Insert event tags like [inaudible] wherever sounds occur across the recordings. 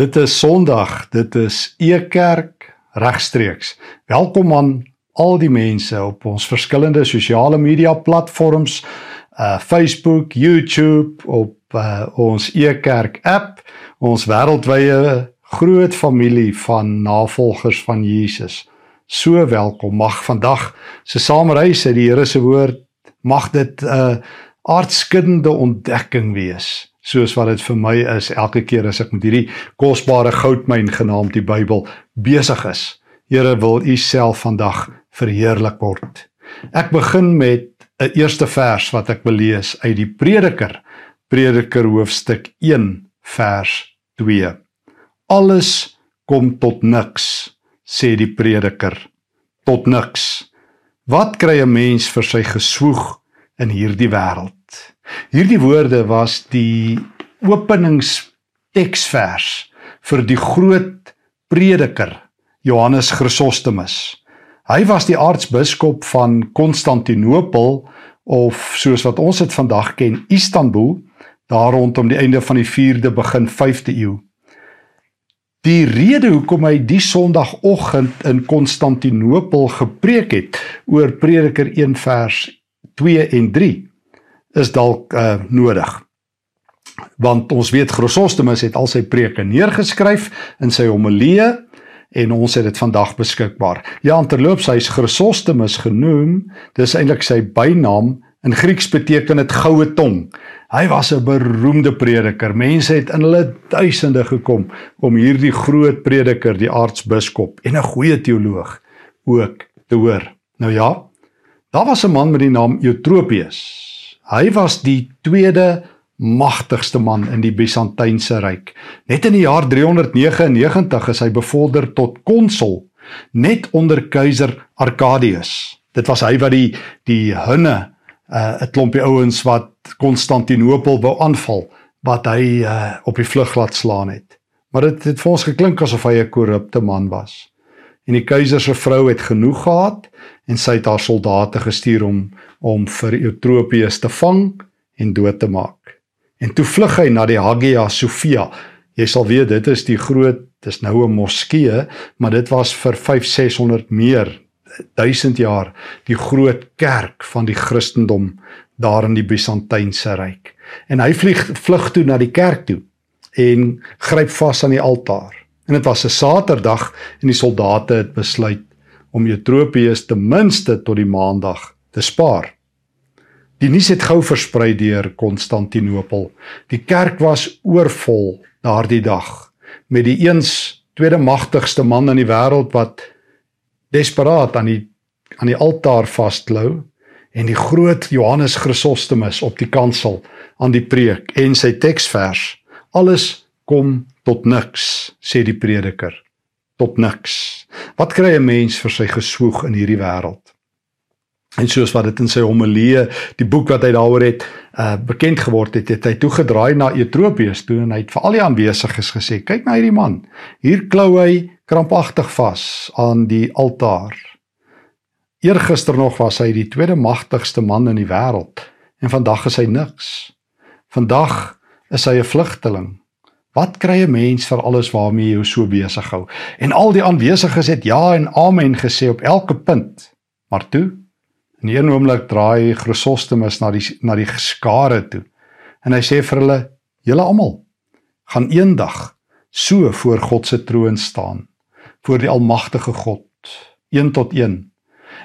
Dit is Sondag, dit is Ekerk regstreeks. Welkom aan al die mense op ons verskillende sosiale media platforms, uh Facebook, YouTube, op uh, ons Ekerk app, ons wêreldwye groot familie van navolgers van Jesus. So welkom. Mag vandag se saamreis uit die Here se woord mag dit 'n uh, aardskuddende ontdekking wees soos wat dit vir my is elke keer as ek met hierdie kosbare goudmyn genaamd die Bybel besig is. Here wil U self vandag verheerlik word. Ek begin met 'n eerste vers wat ek wil lees uit die Prediker, Prediker hoofstuk 1 vers 2. Alles kom tot niks, sê die Prediker, tot niks. Wat kry 'n mens vir sy geswoeg in hierdie wêreld? Hierdie woorde was die openingsteksvers vir die groot prediker Johannes Chrysostomus. Hy was die aartsbiskop van Konstantinopel of soos wat ons dit vandag ken, Istanbul, daar rondom die einde van die 4de begin 5de eeu. Die rede hoekom hy die Sondagoggend in Konstantinopel gepreek het oor Prediker 1 vers 2 en 3 is dalk uh, nodig. Want ons weet Chrysostomus het al sy preke neergeskryf in sy homilie en ons het dit vandag beskikbaar. Ja, terloops hy is Chrysostomus genoem, dis eintlik sy bynaam. In Grieks beteken dit goue tong. Hy was 'n beroemde prediker. Mense het in hulle duisende gekom om hierdie groot prediker, die aartsbiskop en 'n goeie teoloog ook te hoor. Nou ja, daar was 'n man met die naam Eutropius. Hy was die tweede magtigste man in die Byzantynse ryk. Net in die jaar 399 is hy bevorder tot konsul net onder keiser Arkadius. Dit was hy wat die die hunne 'n uh, klompie ouens wat Konstantinopel wou aanval wat hy uh, op die vlug laat slaan het. Maar dit het vir ons geklink asof hy 'n korrupte man was. En die keiser se vrou het genoeg gehad en sy het haar soldate gestuur om om vir Eutropius te vang en dood te maak. En toe vlug hy na die Hagia Sophia. Jy sal weet dit is die groot, dis nou 'n moskee, maar dit was vir 5600 meer 1000 jaar die groot kerk van die Christendom daar in die Byzantynse ryk. En hy vlieg vlug toe na die kerk toe en gryp vas aan die altaar. En dit was 'n Saterdag en die soldate het besluit om Eutropius ten minste tot die Maandag te spaar. Die nuus het gou versprei deur Konstantinopel. Die kerk was oorvol daardie dag met die eens tweede magtigste man in die wêreld wat desperaat aan die aan die altaar vasklou en die groot Johannes Chrysostomus op die kansel aan die preek en sy teksvers alles kom tot niks sê die prediker tot niks wat kry 'n mens vir sy geswoeg in hierdie wêreld En soos wat dit in sy homilie, die boek wat hy daaroor het, uh bekend geword het, het hy toegedraai na Etropius toe en hy het vir al die aanwesiges gesê: "Kyk na hierdie man. Hier klou hy krampagtig vas aan die altaar. Eergister nog was hy die tweede magtigste man in die wêreld en vandag is hy niks. Vandag is hy 'n vlugteling. Wat kry 'n mens vir alles waarmee jy jou so besig hou?" En al die aanwesiges het ja en amen gesê op elke punt. Maar toe In een oomblik draai Chrysostomus na die na die skare toe. En hy sê vir hulle: "Julle almal gaan eendag so voor God se troon staan, voor die almagtige God, een tot een.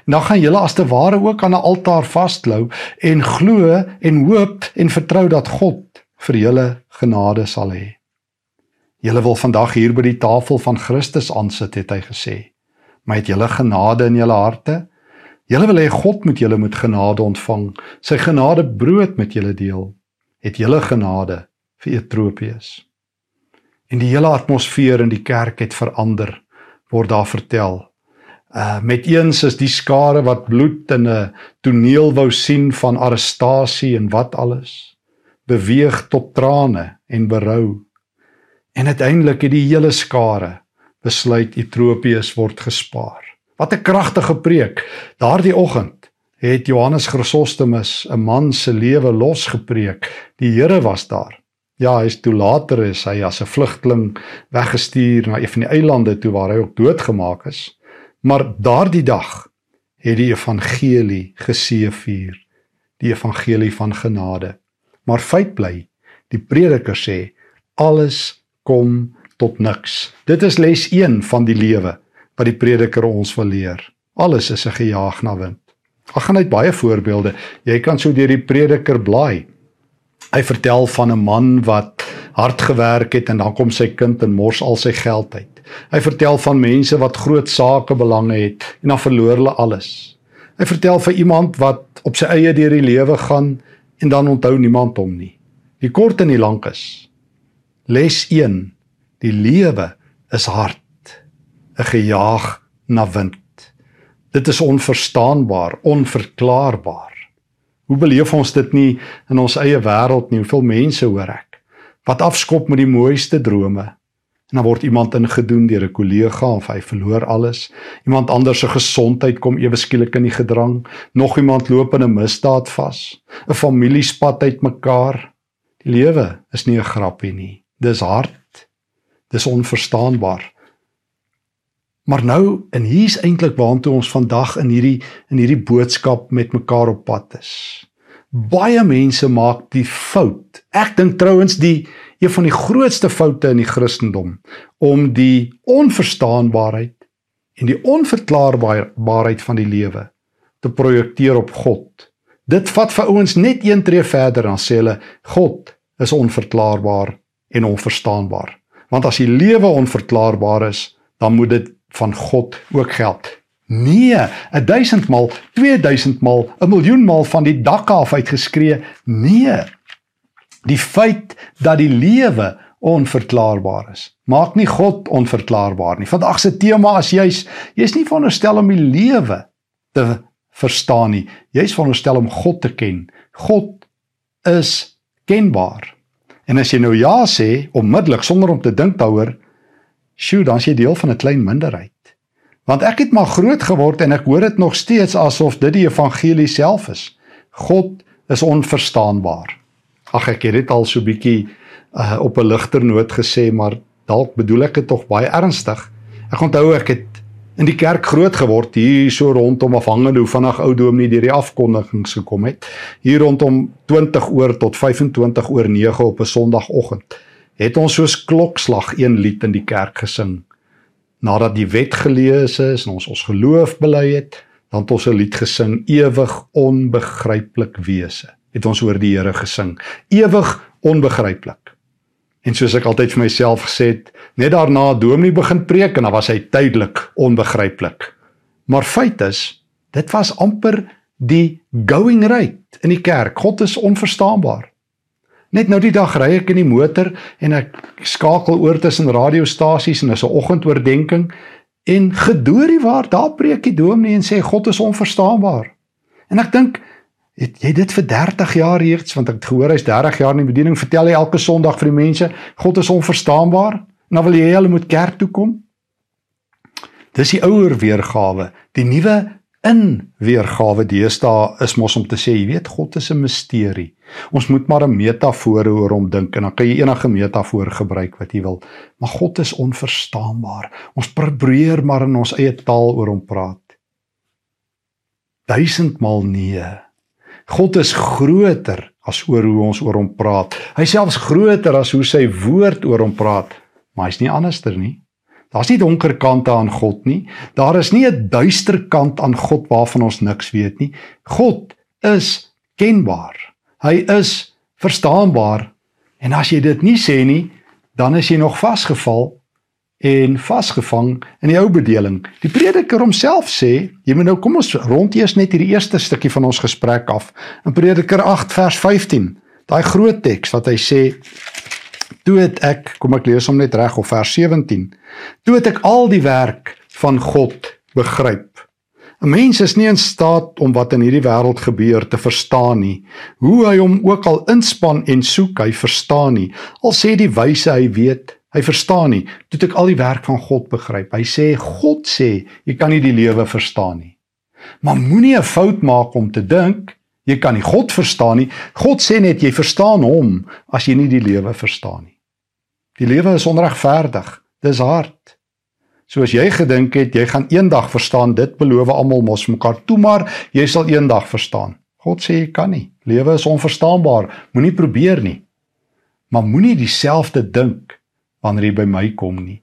En dan gaan julle as te ware ook aan 'n altaar vasklou en glo en hoop en vertrou dat God vir julle genade sal hê. Julle wil vandag hier by die tafel van Christus aansit, het hy gesê. Maar het julle genade in julle harte?" Julle wil hê God moet julle met genade ontvang, sy genade brood met julle deel. Het julle genade vir Etropius. En die hele atmosfeer in die kerk het verander, word daar vertel. Uh met eens is die skare wat bloed in 'n toneel wou sien van arrestasie en wat alles beweeg tot trane en berou. En uiteindelik het die hele skare besluit Etropius word gespaar. Wat 'n kragtige preek. Daardie oggend het Johannes Chrysostomus 'n man se lewe losgepreek. Die Here was daar. Ja, hy is toe later is hy as 'n vlugteling weggestuur na een van die eilande toe waar hy ook doodgemaak is. Maar daardie dag het die evangelie geseëvier, die evangelie van genade. Maar feit bly, die prediker sê alles kom tot niks. Dit is les 1 van die lewe wat die prediker ons wil leer. Alles is 'n gejaag na wind. Ek gaan uit baie voorbeelde. Jy kan so deur die prediker blaai. Hy vertel van 'n man wat hard gewerk het en dan kom sy kind en mors al sy geld uit. Hy vertel van mense wat groot sake belange het en dan verloor hulle alles. Hy vertel van iemand wat op sy eie deur die lewe gaan en dan onthou niemand hom nie. Die kort en die lank is les 1 Die lewe is hard, 'n gejaag na wind. Dit is onverstaanbaar, onverklaarbaar. Hoe beleef ons dit nie in ons eie wêreld nie? Hoeveel mense hoor ek wat afskop met die mooiste drome en dan word iemand ingedoen deur 'n kollega of hy verloor alles. Iemand anders se gesondheid kom ewe skielik in die gedrang. Nog iemand loop in 'n misdaad vas. 'n Familiespat uitmekaar. Die lewe is nie 'n grappie nie. Dis hard. Dis onverstaanbaar. Maar nou en hier's eintlik waartoe ons vandag in hierdie in hierdie boodskap met mekaar op pad is. Baie mense maak die fout. Ek dink trouens die een van die grootste foute in die Christendom om die onverstaanbaarheid en die onverklaarbaarheid van die lewe te projekteer op God. Dit vat vir ouens net een tree verder dan sê hulle God is onverklaarbaar en onverstaanbaar. Want as die lewe onverklaarbaar is, dan moet dit van God ook geld. Nee, 'n 1000 maal, 2000 maal, 'n miljoen maal van die dak af uitgeskree. Nee. Die feit dat die lewe onverklaarbaar is, maak nie God onverklaarbaar nie. Vandag se tema is juis jy's nie veronderstel om die lewe te verstaan nie. Jy's veronderstel om God te ken. God is kenbaar. En as jy nou ja sê onmiddellik sonder om te dink daaroor, sjoe, dan is jy deel van 'n klein minderheid. Want ek het maar groot geword en ek hoor dit nog steeds asof dit die evangelie self is. God is onverstaanbaar. Ag ek het dit al so bietjie uh, op 'n ligter noot gesê, maar dalk bedoel ek dit tog baie ernstig. Ek onthou ek het in die kerk groot geword hier so rondom afhangende hoe vinnig ou dominee deur die afkondigings gekom het. Hier rondom 20 oor tot 25 oor 9 op 'n sonoggend het ons soos klokslag een lied in die kerk gesing. Nadat die wet gelees is en ons ons geloof bely het dan het ons 'n lied gesing ewig onbegryplik wese. Het ons oor die Here gesing. Ewig onbegryplik En soos ek altyd vir myself gesê het, net daarna Dominee begin preek en dan was hy tydelik onbegryplik. Maar feit is, dit was amper die going rate in die kerk. God is onverstaanbaar. Net nou die dag ry ek in die motor en ek skakel oor tussen radiostasies en dis 'n oggendoordenkings en gedoorie waar daar preek die dominee en sê God is onverstaanbaar. En ek dink Het jy dit vir 30 jaar reeds want ek het gehoor hy's 30 jaar in die bediening vertel hy elke Sondag vir die mense God is onverstaanbaar en dan wil jy hulle moet kerk toe kom. Dis die ouer weergawe, die nuwe in weergawe deesdae is mos om te sê jy weet God is 'n misterie. Ons moet maar 'n metafoor oor hom dink en dan kan jy enige metafoor gebruik wat jy wil, maar God is onverstaanbaar. Ons probeer maar in ons eie taal oor hom praat. Duisendmal nee. God is groter as oor hoe ons oor hom praat. Hy selfs groter as hoe sy woord oor hom praat, maar hy's nie anderster nie. Daar's nie donker kante aan God nie. Daar is nie 'n duister kant aan God waarvan ons niks weet nie. God is kenbaar. Hy is verstaanbaar. En as jy dit nie sê nie, dan is jy nog vasgeval en vasgevang in die ou bedeling. Die prediker homself sê, jy moet nou kom ons rond eers net hierdie eerste stukkie van ons gesprek af. In Prediker 8 vers 15, daai groot teks wat hy sê, toe het ek, kom ek lees hom net reg of vers 17. Toe het ek al die werk van God begryp. 'n Mens is nie in staat om wat in hierdie wêreld gebeur te verstaan nie. Hoe hy hom ook al inspann en soek, hy verstaan nie. Al sê die wyse hy weet, Hy verstaan nie. Toe ek al die werk van God begryp. Hy sê God sê jy kan nie die lewe verstaan nie. Maar moenie 'n fout maak om te dink Jy kan nie God verstaan nie. God sê net jy verstaan hom as jy nie die lewe verstaan nie. Die lewe is onregverdig. Dis hard. Soos jy gedink het jy gaan eendag verstaan, dit beloof almal mos mekaar toe maar jy sal eendag verstaan. God sê jy kan nie. Lewe is onverstaanbaar. Moenie probeer nie. Maar moenie dieselfde dink wanneer jy by my kom nie.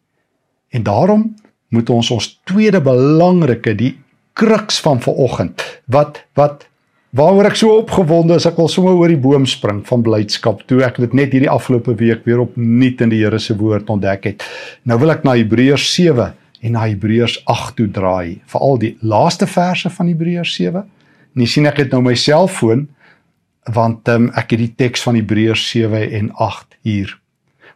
En daarom moet ons ons tweede belangrike die kruks van vanoggend wat wat waaroor ek so opgewonde is ek wil sommer oor die boom spring van blydskap toe ek dit net hierdie afgelope week weer opnuut in die Here se woord ontdek het. Nou wil ek na Hebreërs 7 en na Hebreërs 8 toe draai, veral die laaste verse van Hebreërs 7. En jy sien ek het nou my selfoon want um, ek het die teks van Hebreërs 7 en 8 hier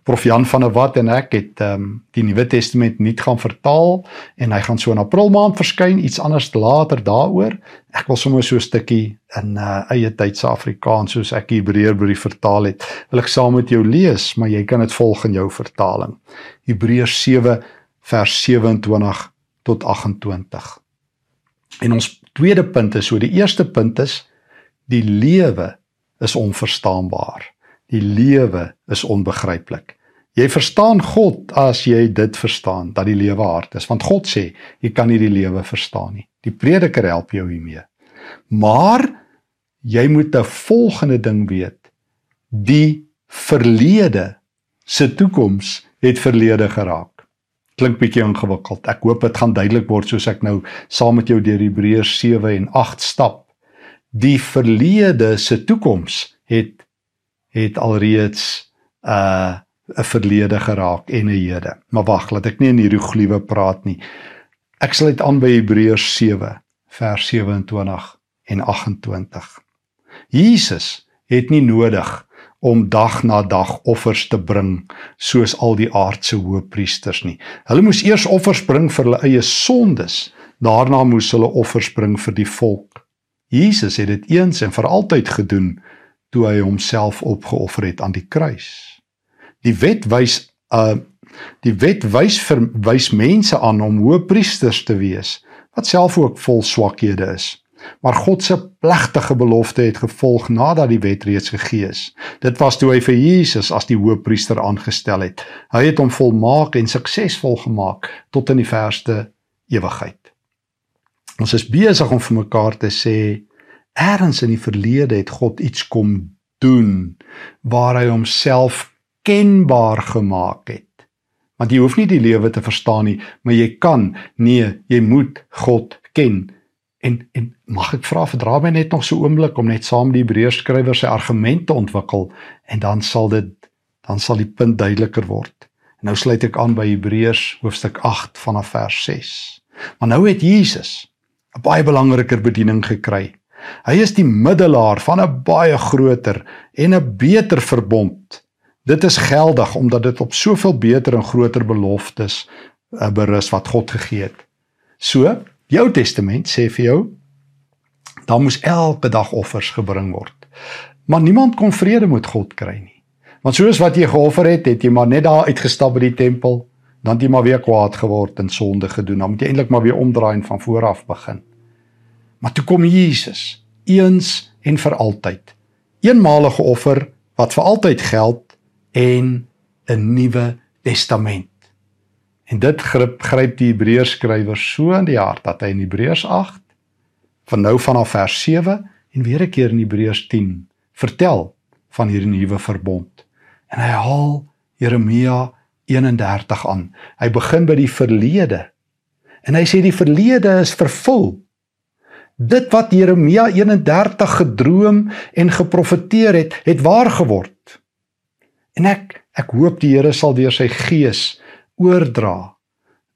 Prof Jan van der Walt en ek het ehm um, die Nuwe Testament nuut gaan vertaal en hy gaan so in April maand verskyn, iets anders later daaroor. Ek wil sommer so 'n stukkie in uh, eie tyd se Afrikaans soos ek Hebreërbrief vertaal het, wil ek saam met jou lees, maar jy kan dit volg in jou vertaling. Hebreërs 7 vers 27 tot 28. En ons tweede punt is so die eerste punt is die lewe is onverstaanbaar. Die lewe is onbegryplik. Jy verstaan God as jy dit verstaan dat die lewe hard is, want God sê jy kan nie die lewe verstaan nie. Die prediker help jou hiermee. Maar jy moet 'n volgende ding weet. Die verlede se toekoms het verlede geraak. Klink bietjie ingewikkeld. Ek hoop dit gaan duidelik word soos ek nou saam met jou deur Hebreërs 7 en 8 stap. Die verlede se toekoms het het alreeds uh 'n verlede geraak en 'n hede. Maar wag, laat ek nie in hieroglife praat nie. Ek sluit aan by Hebreërs 7 vers 27 en 28. Jesus het nie nodig om dag na dag offers te bring soos al die aardse hoëpriesters nie. Hulle moes eers offers bring vir hulle eie sondes, daarna moes hulle offers bring vir die volk. Jesus het dit eens en vir altyd gedoen toe hy homself opgeoffer het aan die kruis. Die wet wys uh die wet wys verwys mense aan om hoëpriesters te wees wat self ook vol swakhede is. Maar God se plegtige belofte het gevolg nadat die wet reeds gegee is. Dit was toe hy vir Jesus as die hoëpriester aangestel het. Hy het hom volmaak en suksesvol gemaak tot in die verste ewigheid. Ons is besig om vir mekaar te sê Eerens in die verlede het God iets kom doen waar hy homself kenbaar gemaak het. Want jy hoef nie die lewe te verstaan nie, maar jy kan nee, jy moet God ken. En en mag ek vra verdra my net nog so 'n oomblik om net saam die Hebreërs skrywer sy argumente ontwikkel en dan sal dit dan sal die punt duideliker word. En nou sluit ek aan by Hebreërs hoofstuk 8 vanaf vers 6. Maar nou het Jesus 'n baie belangriker bediening gekry. Hy is die middelaar van 'n baie groter en 'n beter verbond. Dit is geldig omdat dit op soveel beter en groter beloftes uh, berus wat God gegee het. So, jou testament sê vir jou dan moes elke dag offers gebring word. Maar niemand kon vrede met God kry nie. Want soos wat jy geoffer het, het jy maar net daar uitgestap by die tempel, dan het jy maar weer kwaad geword en sonde gedoen. Dan moet jy eintlik maar weer omdraai en van voor af begin. Maar toe kom Jesus, eens en vir altyd. Eenmalige offer wat vir altyd geld en 'n nuwe testament. En dit gryp gryp die Hebreërs skrywer so in die hart dat hy in Hebreërs 8 van nou vanaf vers 7 en weer 'n keer in Hebreërs 10 vertel van hierdie nuwe verbond. En hy haal Jeremia 31 aan. Hy begin by die verlede. En hy sê die verlede is vervul dit wat Jeremia 31 gedroom en geprofeteer het, het waar geword. En ek ek hoop die Here sal deur sy gees oordra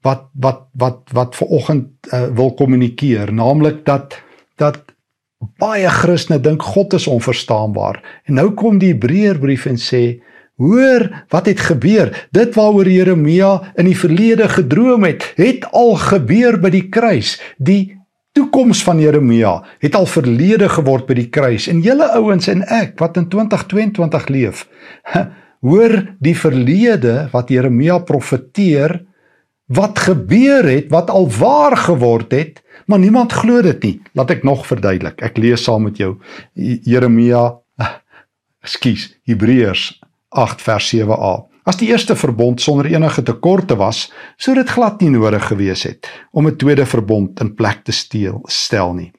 wat wat wat wat ver oggend uh, wil kommunikeer, naamlik dat dat baie Christene dink God is onverstaanbaar. En nou kom die Hebreërbrief en sê Hoor, wat het gebeur? Dit waaroor Jeremia in die verlede gedroom het, het al gebeur by die kruis. Die toekoms van Jeremia het al verlede geword by die kruis en julle ouens en ek wat in 2022 leef [laughs] hoor die verlede wat Jeremia profeteer wat gebeur het, wat al waar geword het, maar niemand glo dit nie. Laat ek nog verduidelik. Ek lees saam met jou Jeremia [laughs] Ekskuus, Hebreërs 8 vers 7a. As die eerste verbond sonder enige tekorte was, sou dit glad nie nodig gewees het om 'n tweede verbond in plek te steel, stel nie.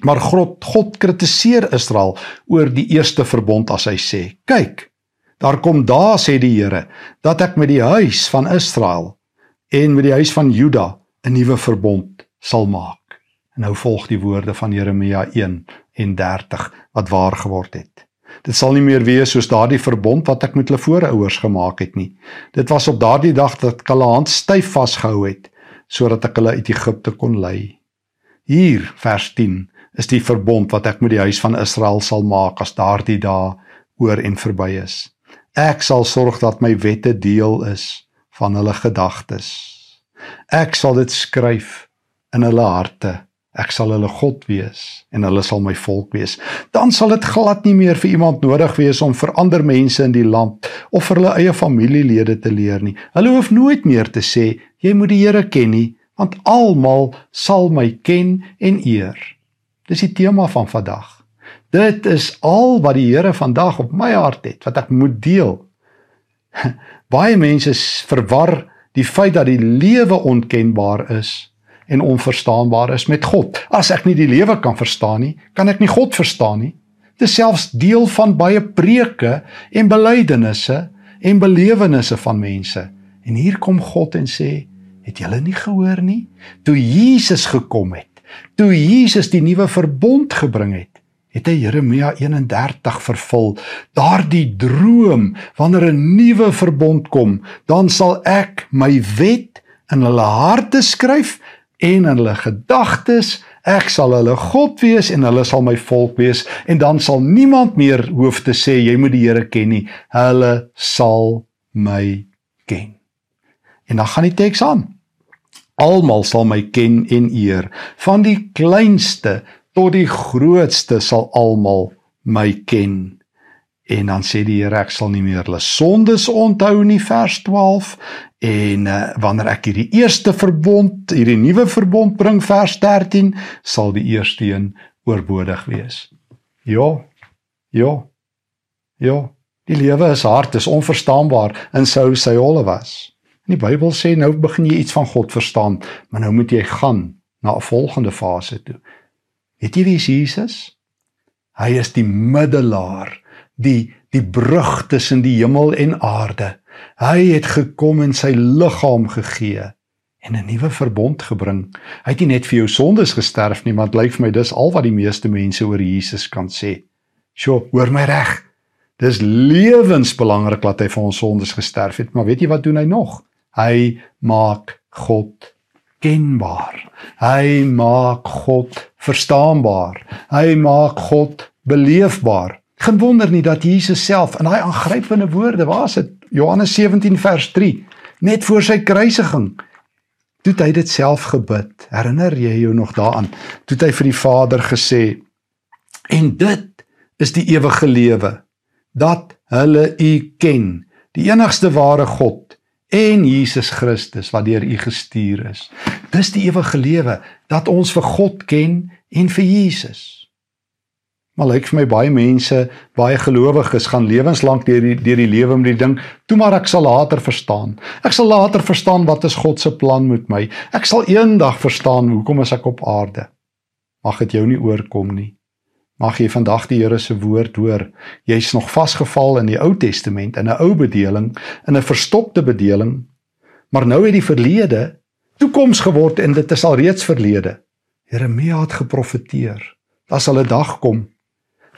Maar God God kritiseer Israel oor die eerste verbond as hy sê: "Kyk, daar kom daar sê die Here dat ek met die huis van Israel en met die huis van Juda 'n nuwe verbond sal maak." En nou volg die woorde van Jeremia 1 en 30 wat waar geword het. Dit sal nie meer wees soos daardie verbond wat ek met hulle voorouers gemaak het nie. Dit was op daardie dag dat ek hulle hand styf vasgehou het sodat ek hulle uit Egipte kon lei. Hier vers 10 is die verbond wat ek met die huis van Israel sal maak as daardie dae oor en verby is. Ek sal sorg dat my wette deel is van hulle gedagtes. Ek sal dit skryf in hulle harte. Ek sal hulle God wees en hulle sal my volk wees. Dan sal dit glad nie meer vir iemand nodig wees om vir ander mense in die land of vir hulle eie familielede te leer nie. Hulle hoef nooit meer te sê jy moet die Here ken nie, want almal sal my ken en eer. Dis die tema van vandag. Dit is al wat die Here vandag op my hart het wat ek moet deel. [laughs] Baie mense verwar die feit dat die lewe onkenbaar is en onverstaanbaar is met God. As ek nie die lewe kan verstaan nie, kan ek nie God verstaan nie. Dit is selfs deel van baie preke en belydenisse en belewennisse van mense. En hier kom God en sê, het julle nie gehoor nie? Toe Jesus gekom het, Toe Jesus die nuwe verbond gebring het, het hy Jeremia 31 vervul. Daardie droom wanneer 'n nuwe verbond kom, dan sal ek my wet in hulle harte skryf en in hulle gedagtes. Ek sal hulle God wees en hulle sal my volk wees en dan sal niemand meer hoef te sê jy moet die Here ken nie. Hulle sal my ken. En dan gaan die teks aan. Almal sal my ken en eer. Van die kleinste tot die grootste sal almal my ken. En dan sê die Here ek sal nie meer hulle sondes onthou nie vers 12 en uh, wanneer ek hierdie eerste verbond, hierdie nuwe verbond bring vers 13, sal die eerste een oorbodig wees. Ja. Ja. Ja. Die lewe is hard, is onverstaanbaar en sou sy holle was. En die Bybel sê nou begin jy iets van God verstaan, maar nou moet jy gaan na 'n volgende fase toe. Weet jy wie is Jesus? Hy is die middelaar, die die brug tussen die hemel en aarde. Hy het gekom en sy liggaam gegee en 'n nuwe verbond gebring. Hy het nie net vir jou sondes gesterf nie, maar dit lyk vir my dis al wat die meeste mense oor Jesus kan sê. Sjoe, hoor my reg. Dis lewensbelangrik dat hy vir ons sondes gesterf het, maar weet jy wat doen hy nog? Hy maak God kenbaar. Hy maak God verstaanbaar. Hy maak God beleefbaar. Geen wonder nie dat Jesus self in daai aangrypende woorde, waar is dit? Johannes 17 vers 3, net voor sy kruisiging, toe hy dit self gebid. Herinner jy jou nog daaraan? Toe hy vir die Vader gesê: "En dit is die ewige lewe, dat hulle U ken, die enigste ware God en Jesus Christus wat deur U gestuur is. Dis die ewige lewe dat ons vir God ken en vir Jesus. Maar lyk vir my baie mense, baie gelowiges gaan lewenslank deur die deur die lewe met die ding, toe maar ek sal later verstaan. Ek sal later verstaan wat is God se plan met my. Ek sal eendag verstaan hoekom is ek op aarde. Mag dit jou nie oorkom nie. Mag jy vandag die Here se woord hoor. Jy's nog vasgeval in die Ou Testament in 'n ou bedeling, in 'n verstokte bedeling. Maar nou het die verlede toekoms geword en dit is al reeds verlede. Jeremia het geprofeteer. Daar sal 'n dag kom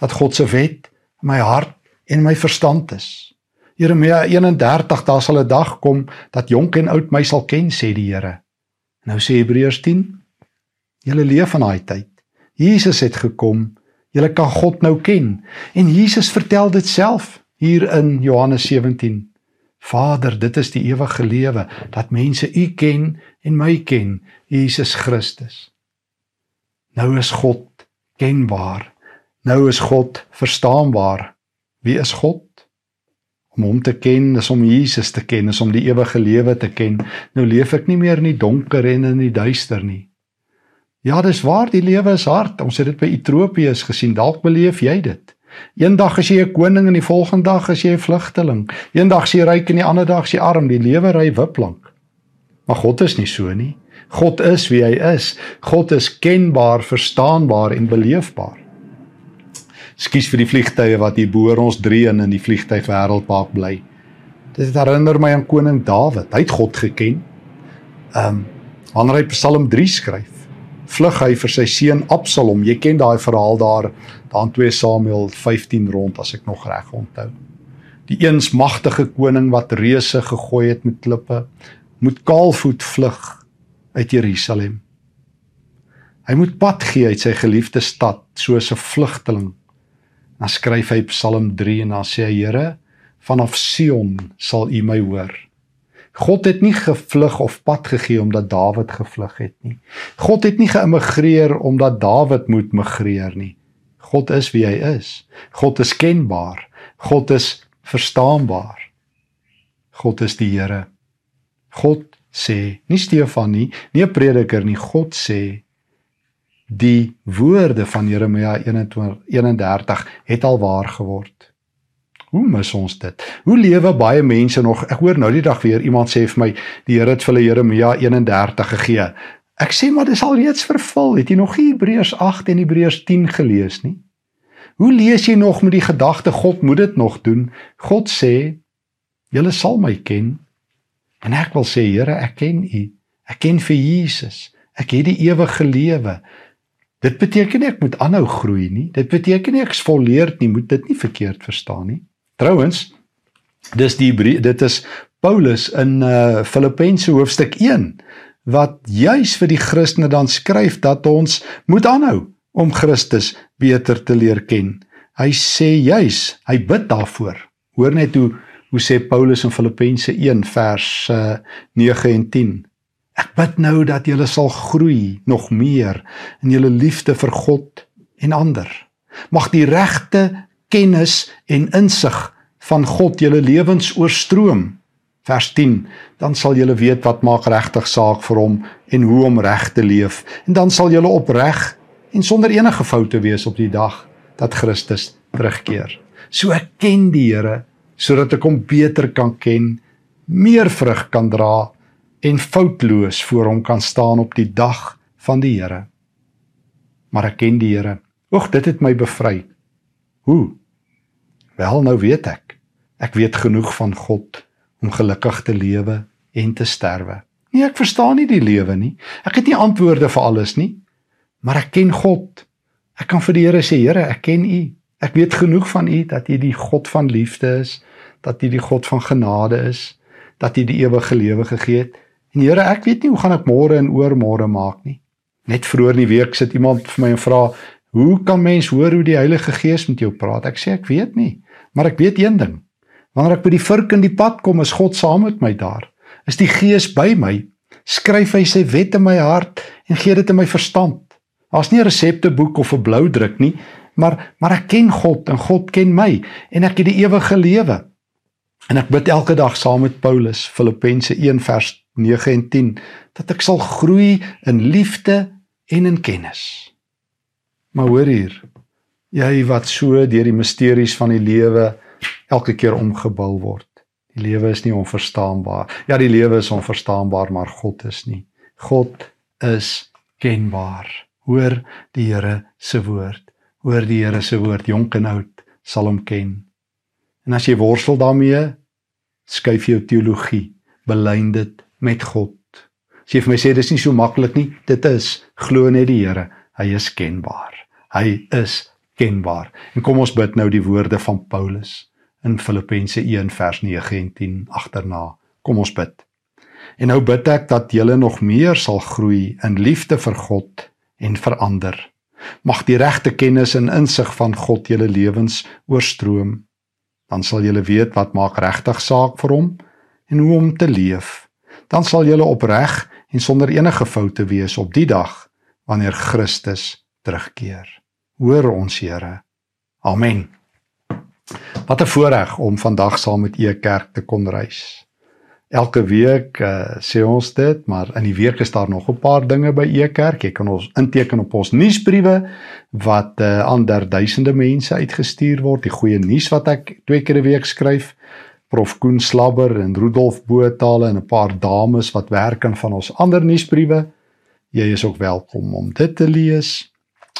dat God se wet in my hart en my verstand is. Jeremia 31 daar sal 'n dag kom dat jonk en oud my sal ken sê die Here. Nou sê Hebreërs 10 Julle leef van daai tyd. Jesus het gekom Julle kan God nou ken. En Jesus vertel dit self hier in Johannes 17. Vader, dit is die ewige lewe dat mense U ken en my ken, Jesus Christus. Nou is God kenbaar. Nou is God verstaanbaar. Wie is God? Om hom te ken is om Jesus te ken, is om die ewige lewe te ken. Nou leef ek nie meer in die donker en in die duister nie. Ja, dis waar, die lewe is hard. Ons het dit by Ethiopië gesien. Dalk beleef jy dit. Eendag is jy 'n koning en die volgende dag is jy 'n vlugteling. Eendag is jy ryk en die ander dag is jy arm. Die lewe ry wiplank. Maar God is nie so nie. God is wie hy is. God is kenbaar, verstaanbaar en beleefbaar. Skus vir die vliegtye wat hier bo ons dreun in die vliegtygwêreldpark bly. Dit herinner my aan koning Dawid. Hy het God geken. Ehm um, wanneer hy Psalm 3 skryf, vlug hy vir sy seun Absalom. Jy ken daai verhaal daar, daan 2 Samuel 15 rond as ek nog reg onthou. Die eens magtige koning wat reuse gegooi het met klippe, moet kaalvoet vlug uit Jerusalem. Hy moet pad gee uit sy geliefde stad soos 'n vlugteling. Dan skryf hy Psalm 3 en dan sê hy Here, vanaf Sion sal U my hoor. God het nie gevlug of pad gegee omdat Dawid gevlug het nie. God het nie geïmmigreer omdat Dawid moet migreer nie. God is wie hy is. God is kenbaar. God is verstaanbaar. God is die Here. God sê, nie Stefan nie, nie 'n prediker nie, God sê die woorde van Jeremia 21 31 het al waar geword. Hoe mis ons dit? Hoe lewe baie mense nog? Ek hoor nou die dag weer iemand sê vir my die Here het vir hulle Jeremia 31 gegee. Ek sê maar dis al reeds vervul. Het jy nog Hebreërs 8 en Hebreërs 10 gelees nie? Hoe lees jy nog met die gedagte God moet dit nog doen? God sê julle sal my ken. En ek wil sê Here, ek ken U. Ek ken vir Jesus. Ek het die ewige lewe. Dit beteken nie ek moet aanhou groei nie. Dit beteken nie ek is volleerd nie. Moet dit nie verkeerd verstaan nie. Trouwens, dis die dit is Paulus in uh Filippense hoofstuk 1 wat juis vir die Christene dan skryf dat ons moet aanhou om Christus beter te leer ken. Hy sê juis, hy bid daarvoor. Hoor net hoe hoe sê Paulus in Filippense 1 vers uh, 9 en 10. Ek bid nou dat julle sal groei nog meer in julle liefde vir God en ander. Mag die regte kennis en insig van God julle lewens oorstroom. Vers 10: Dan sal julle weet wat maak regtig saak vir hom en hoe om reg te leef en dan sal julle opreg en sonder enige foute wees op die dag dat Christus terugkeer. So ek ken die Here sodat ek hom beter kan ken, meer vrug kan dra en foutloos voor hom kan staan op die dag van die Here. Maar ek ken die Here. Oeg, dit het my bevry. Hoe? Wel nou weet ek. Ek weet genoeg van God om gelukkig te lewe en te sterwe. Nee, ek verstaan nie die lewe nie. Ek het nie antwoorde vir alles nie. Maar ek ken God. Ek kan vir die Here sê, Here, ek ken U. Ek weet genoeg van U dat U die God van liefde is, dat U die God van genade is, dat U die ewige lewe gegee het. En Here, ek weet nie hoe gaan ek môre en oormôre maak nie. Net vroeër in die week sit iemand vir my en vra, "Hoe kan mens hoor hoe die Heilige Gees met jou praat?" Ek sê ek weet nie. Maar ek weet een ding. Wanneer ek by die vurk in die pad kom, is God saam met my daar. Is die Gees by my? Skryf hy sy wet in my hart en gee dit in my verstand. Daar's nie 'n resepteboek of 'n blou druk nie, maar maar ek ken God en God ken my en ek het die ewige lewe. En ek bid elke dag saam met Paulus Filippense 1 vers 9 en 10 dat ek sal groei in liefde en in kennis. Maar hoor hier, jy wat so deur die misteries van die lewe elke keer omgebou word. Die lewe is nie onverstaanbaar. Ja, die lewe is onverstaanbaar, maar God is nie. God is kenbaar. Hoor die Here se woord. Hoor die Here se woord, jonk en oud sal hom ken. En as jy worstel daarmee, skuif jou teologie, belyn dit met God. As jy vir my sê dis nie so maklik nie, dit is glo net die Here, hy is kenbaar. Hy is kenbaar. En kom ons bid nou die woorde van Paulus in Filippense 1 vers 9 en 10 agterna. Kom ons bid. En nou bid ek dat julle nog meer sal groei in liefde vir God en vir ander. Mag die regte kennis en insig van God julle lewens oorstroom. Dan sal julle weet wat maak regtig saak vir hom en hoe om te leef. Dan sal julle opreg en sonder enige foute wees op die dag wanneer Christus terugkeer. Hoor ons Here. Amen. Wat 'n voorreg om vandag saam met u kerk te kon reis. Elke week uh, sê ons dit, maar in die week is daar nog 'n paar dinge by e kerk. Jy kan ons inteken op ons nuusbriewe wat uh, ander duisende mense uitgestuur word. Die goeie nuus wat ek twee keer 'n week skryf. Prof Koen Slabber en Rudolf Botale en 'n paar dames wat werk aan van ons ander nuusbriewe. Jy is ook welkom om dit te lees.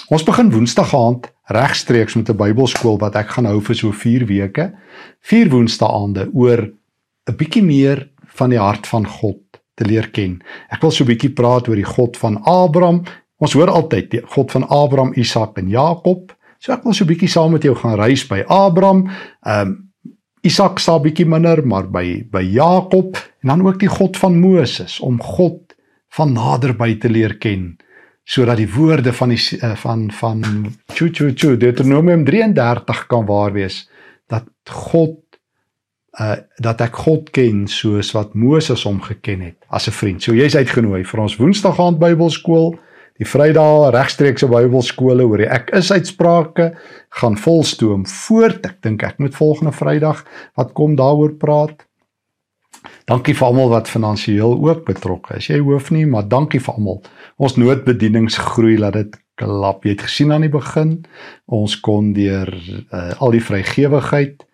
Ons begin Woensdag aand regstreeks met 'n Bybelskool wat ek gaan hou vir so 4 weke. 4 Woensdaande oor 'n bietjie meer van die hart van God te leer ken. Ek wil so 'n bietjie praat oor die God van Abraham. Ons hoor altyd die God van Abraham, Isak en Jakob. So ek wil so 'n bietjie saam met jou gaan reis by Abraham. Ehm um, Isak sal bietjie minder, maar by by Jakob en dan ook die God van Moses om God van naderby te leer ken sodat die woorde van die uh, van van chu chu chu Deuteronomium 33 kan waar wees dat God uh dat ek God ken soos wat Moses hom geken het as 'n vriend. So jy's uitgenooi vir ons Woensdag aand Bybelskool, die Vrydag regstreekse Bybelskole oor die ek is uitsprake gaan volstoom voort. Ek dink ek moet volgende Vrydag wat kom daaroor praat. Dankie vir almal wat finansiëel ook betrokke is. Jy hoef nie, maar dankie vir almal. Ons noodbedieningsgroei laat dit klap. Jy het gesien aan die begin, ons kon deur uh, al die vrygewigheid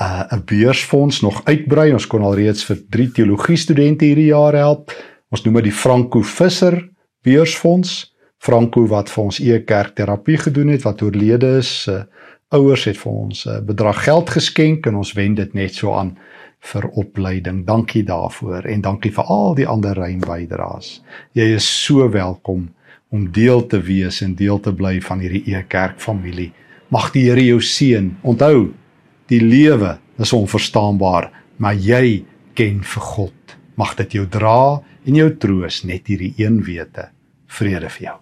uh, 'n beursfonds nog uitbrei. Ons kon alreeds vir 3 teologie studente hierdie jaar help. Ons noem dit die Franco Visser beursfonds. Franco wat vir ons e-kerk terapie gedoen het wat oorlede is. Uh, ouers het vir ons 'n uh, bedrag geld geskenk en ons wend dit net so aan vir opleiding. Dankie daarvoor en dankie vir al die ander rein bydraes. Jy is so welkom om deel te wees en deel te bly van hierdie e-kerk familie. Mag die Here jou seën. Onthou, die lewe is onverstaanbaar, maar jy ken vir God. Mag dit jou dra en jou troos net hierdie een wete. Vrede vir jou.